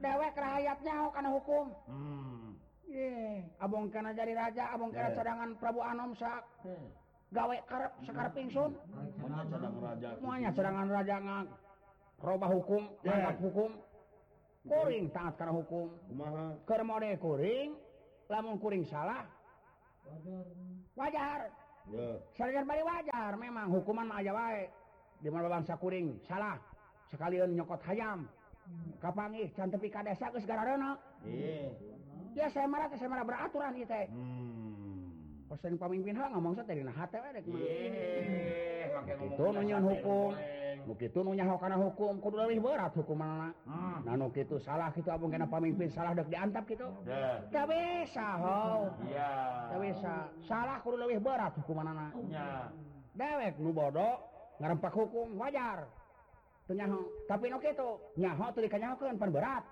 Dewek rakyatnya karena hukum. Hmm. Abong karena jadi raja Abong karena eh. cadangan Prabu Anomsak hmm. gawe karep sekar pingsun. Semuanya serangan raja. Ngang robah hukum mangkat hukum. Kuring taat karena hukum. Keur mode kuring lamun kuring salah. Wajar. Wajar bari wajar memang hukuman mah aja wae. Di mana bangsa kuring salah. Sekalian nyokot hayam. Kapangi can tepi ka desa geus gara-gara saya marah saya marah beraturan ieu teh. Hmm. Persen pamimpin ha ngomong teh dina hate we rek Itu nunyun hukum. Nu kitu nu nyaho kana hukum kudu leuwih berat hukumanna. Nah nu kitu salah kitu abang kana pamimpin salah deuk diantap kitu. Teu bisa ho. Iya. Teu bisa. Salah kudu leuwih berat hukumanna. Nya. Dewek nu bodoh ngarempak hukum wajar. Teu nyaho. Tapi nu kitu nyaho teu dikanyahokeun pan berat.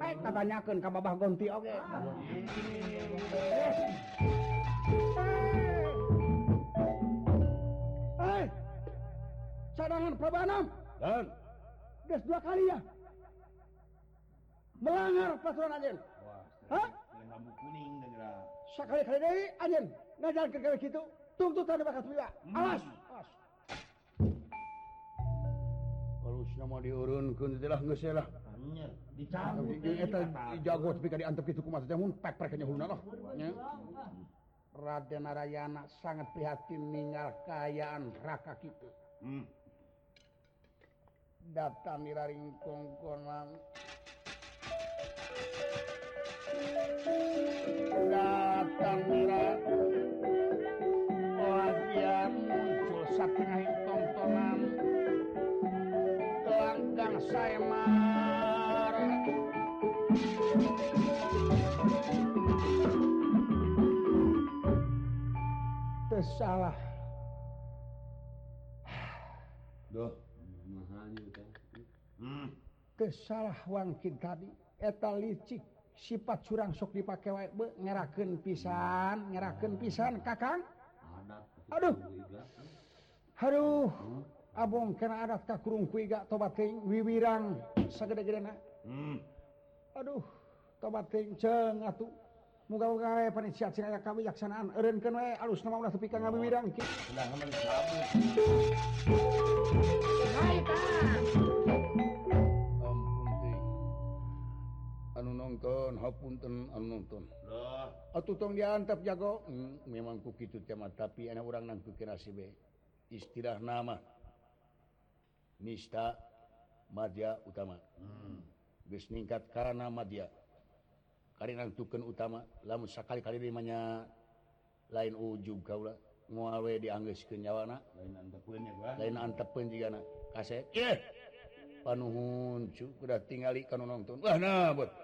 Baik tatanyakeun ka babah gonti oge. Okay. cadangan Prabanam dan Des dua kali ya melanggar peraturan Aden Hah? Lampu kuning. Sekali kali dari Aden ngajar ke gawe gitu tuntutan bakal tiba. Hmm. alas. awas. Kalau nama diurunkan tidak ngeselah. Anjir, dicabut. Eta jago tapi kali antep gitu kumas jamun pek peknya hulna lah. Ya. Raden Narayana sangat prihatin meninggal kayaan raka kita. Hmm data miraring kongkonan datang mira wajian muncul satengah tontonan kelanggang saya marah salah. Duh. kesalahan tadi. Eta licik sifat curang sok dipake wae be ngerakeun pisan ngerakeun pisan kakang. Aduh. Aduh Abong kena adat kakurung kuiga tobat wiwirang sagede-gedena. Hmm. aduh tobat ceung atuh. Muga-muga we panitia cina kami jaksanaan eureunkeun we alus nama ulah tepi ka ngawiwirang. Kieu. Hai, Kang. anu nonton hapunten anu nonton atau tong diantap jago. Hmm, memang ku gitu tema tapi enak orang nang kukirasi be istilah nama nista madya utama. Hmm. geus ningkat karena madya. Karena tuken utama lamun sakali kali limanya lain ujung kaula ngowe dianggeuskeun nyawana lain antepeun ya lain antepeun jigana kaset yeah. panuhun cu udah tinggali kan nonton wah nah buat.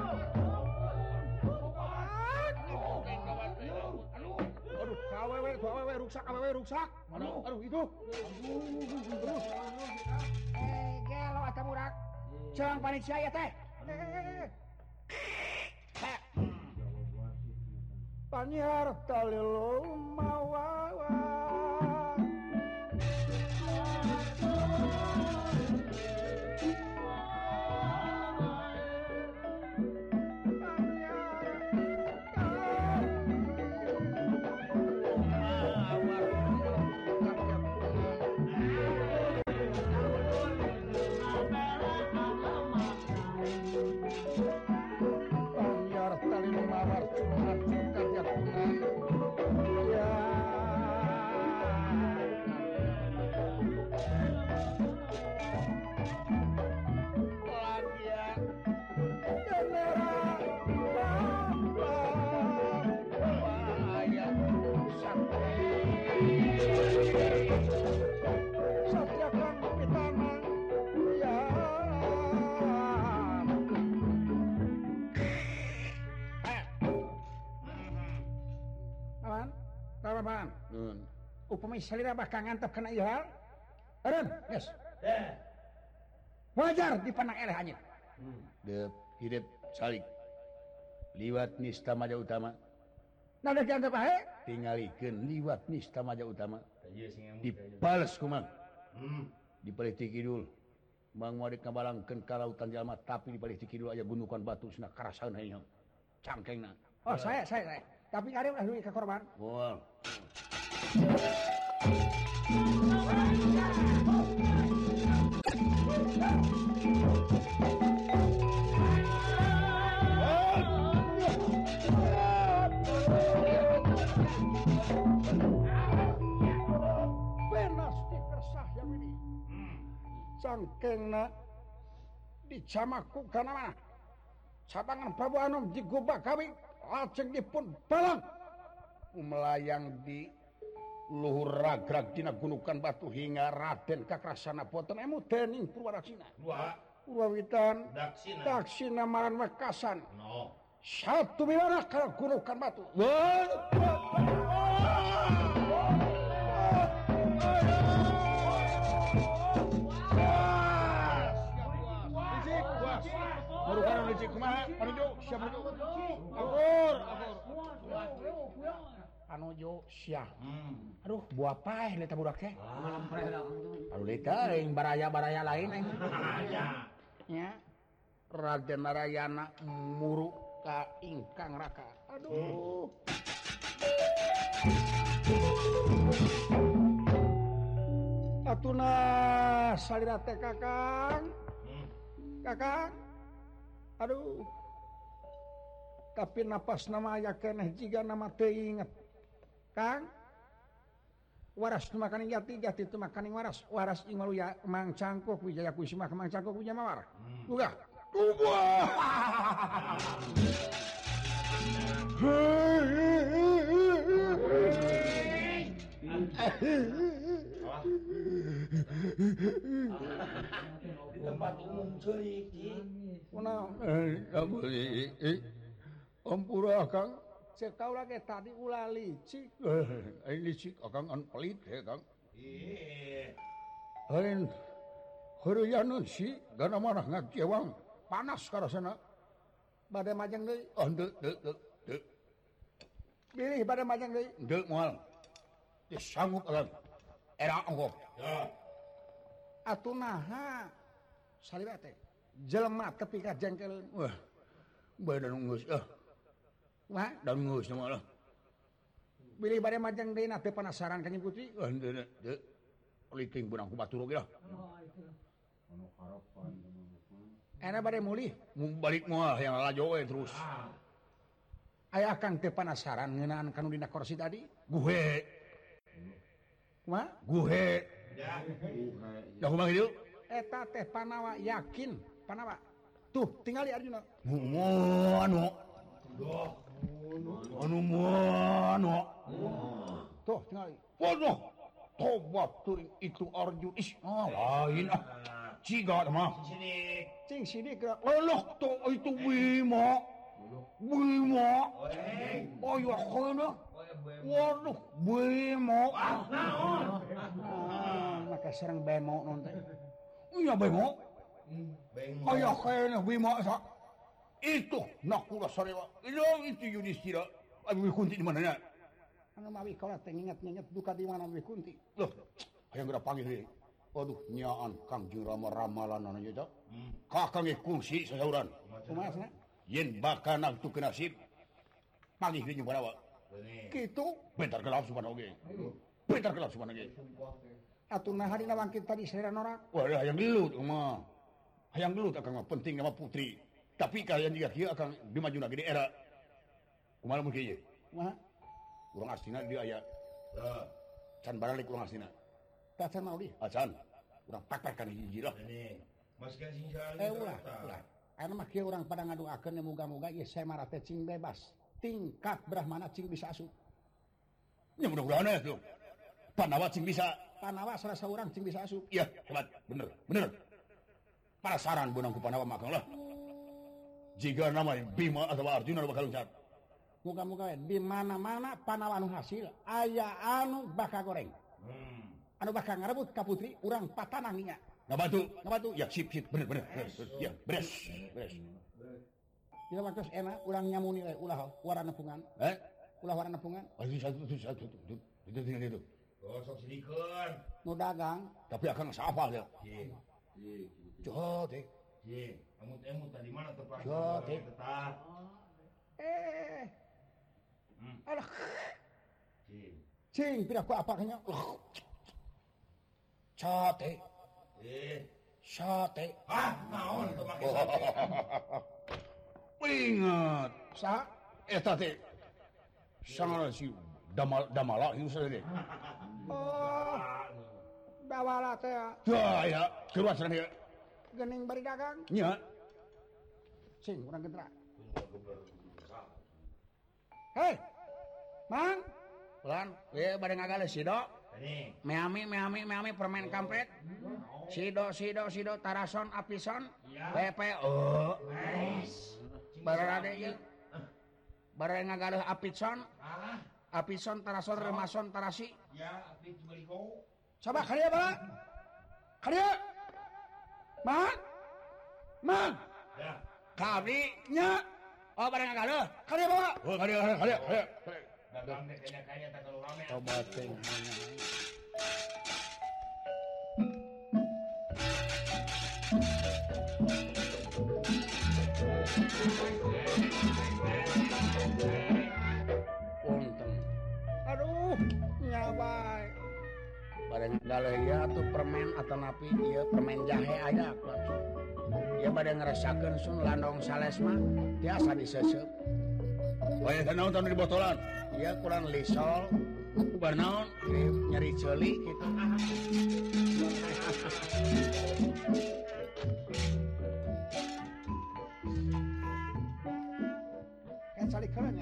rusak awewe rusak aduh aduh itu terus eh gelo atuh murak jangan panik saya teh Panyar talilum mawawa bakal nganap kena Ihal yes. yeah. wajar dipandang hanya hmm. hidup salik liwat nista maja utama nah, dianggap tinggalken liwat nista maja utama dipales kumang hmm. dipolitiki Kidul Bang Wadik ngabalangkeun ke lautan jalma tapi dipolitiki Kidul aja gundukan batu sana karasaeun hayang cangkengna oh saya saya, saya. tapi ada udah korban wow. Cangkengna dicamaku kana mana? Sabangan Prabu Anom digubah kami lajeng dipun balang. Melayang di luhur ragrag dina gunukan batu hingga Raden kakrasana boten emu dening purwaraksina Dua. Purwawitan. Daksina. Daksina maran Wekasan. No. Satu bimana kalau gunukan batu. Merupakan rezeki kumaha, penunjuk, siap penunjuk, akur, akur. Anojo hmm. aduh buah pae eh, baraya-baraya lain eh. Raden Narayana muruk ka ingkang raka. Aduh. Atuna salira teh kakang. Kakang. Aduh. Tapi napas nama ya keneh jika nama teh inget. Kang? Waras makaning jati jati itu makaning waras. Waras ing maluya mang cangkok wijaya ku simah mang cangkok wijaya mawar. Hmm. Buka. Tubuh di tempat umum cerik Kuna, eh, eh, eh, ampura kang. cek kau lagi tadi ulah licik. Eh, licik akan an pelit ya kang. Lain hurianan sih, gana mana ngajewang panas karasana. Badai majang deui. Oh, deuk deuk deuk deuk. Bilih badai majang deui. mual. moal. Disanggup alam. Era engko. Ya. Atuh naha? Salibate. Jelema tepika jengkel. Wah. Badan ngus. Eh. Wah, dangus nama Allah. Bili bade majang deui teh penasaran ka Putri. Oh, henteu teu. Liting benang ku batur ge lah. Anu harapan. Ana mulih, balik moal yang lajo we terus. Ah. Ayah Kang teh penasaran ngeunaan kanu dina kursi tadi? Guhe. Kumaha? Guhe. Ya. Ya kumaha kitu? Eta teh Panawa yakin, Panawa. Tuh, tingali Arjuna. Mun anu. Duh. waduh. Tobat itu arju. Is ah, lain ah ciga mah sini cing sini ke loh tuh itu bima bima oh ya waduh bima ah maka serang bemo nonton. Iya bemo. Oh ya kayaknya bima sak itu nakula sarewa itu itu Yudhistira Abi Kunti di mananya anu mawi kalau teh ingat-ingat duka di mana Wi Kunti loh hayang geura panggil deui Waduh, nyaan Kangjeng Rama ramalan hmm. anu nya Kakang ge kungsi sasauran. kumaha sana Yen bakal naftu ke nasib. Panggih deui nyumpana wa. kitu Bentar gelap supana oge. Bentar gelap supana oge. atuna hari bangkit tadi seran orang Wah, hayang gelut mah. Hayang gelut akang mah penting nama putri. tapi kalian juga kia akan dimaju lagi di era kemana mungkin ya kumaha? Kurang asina dia aya eh, can barang kurang asina tak can mau dia? Ah, Acan kurang pakar kan hiji lah. Mas kasih eh ulah ulah. Anu mah kia orang pada ngadu akan yang moga-moga ya saya marah cing bebas. Tingkat brahmana cing bisa asup ya mudah-mudahan ya tuh panawa cing bisa. Panawa salah seorang cing bisa asup iya hebat. Bener bener. Para saran benang ku panawa makang lah. jika nama Bima atau Arjuna bakal muka-muka di mana-mana panawan hasil aya anu baka goreng hmm. anu bakal ngarebut Kaputri urang patanang nya batu batu ya sip, sip, bener, bener, beres ya, beres, beres. Bila waktu enak ulang nyamuni nilai ulah warna nepungan. Eh? Ulah warna nepungan. Oh, Aduh satu satu satu itu itu itu itu. Oh sedikit. Nu dagang. Tapi akan ngapa ya? Iya. Iya. Jod, eh. kamu tadi mana tepat oh, eh, eh, eh, eh. Hmm. Alah. aduh Cing, pindah ku apa kanya? Sate. Eh, sate. Ah, naon tuh pakai sate. (laughs) Ingat, sa eh tadi sangar si damal damala itu saja deh. Oh, damala teh. Ya, ya, keluar sana ya. gening bari dagang. Nya sing kurang gendera hei mang. Ulan we bade ngagale sido. Meami meami meami permen kampret. Sido sido sido tarason apison. PPO oh. barade ieu bare ngagale apison. Apison tarason remason tarasi. Ya apit beliho coba karya bala karya Mak? Mak? Ya. Kami nya. Oh, barang kalau. Kali bawa. Oh, kali kali kali. Kali. Tobat Untung. Aduh, nyabai. Iya tuh permen atau napi dia permen jahe iya, ada dia pada ngerasakan sun landong salesma biasa disesep. Oh ya kenal tahun di botolan dia kurang lisol. Bernaun iya, nyari celi gitu. Kan celi keren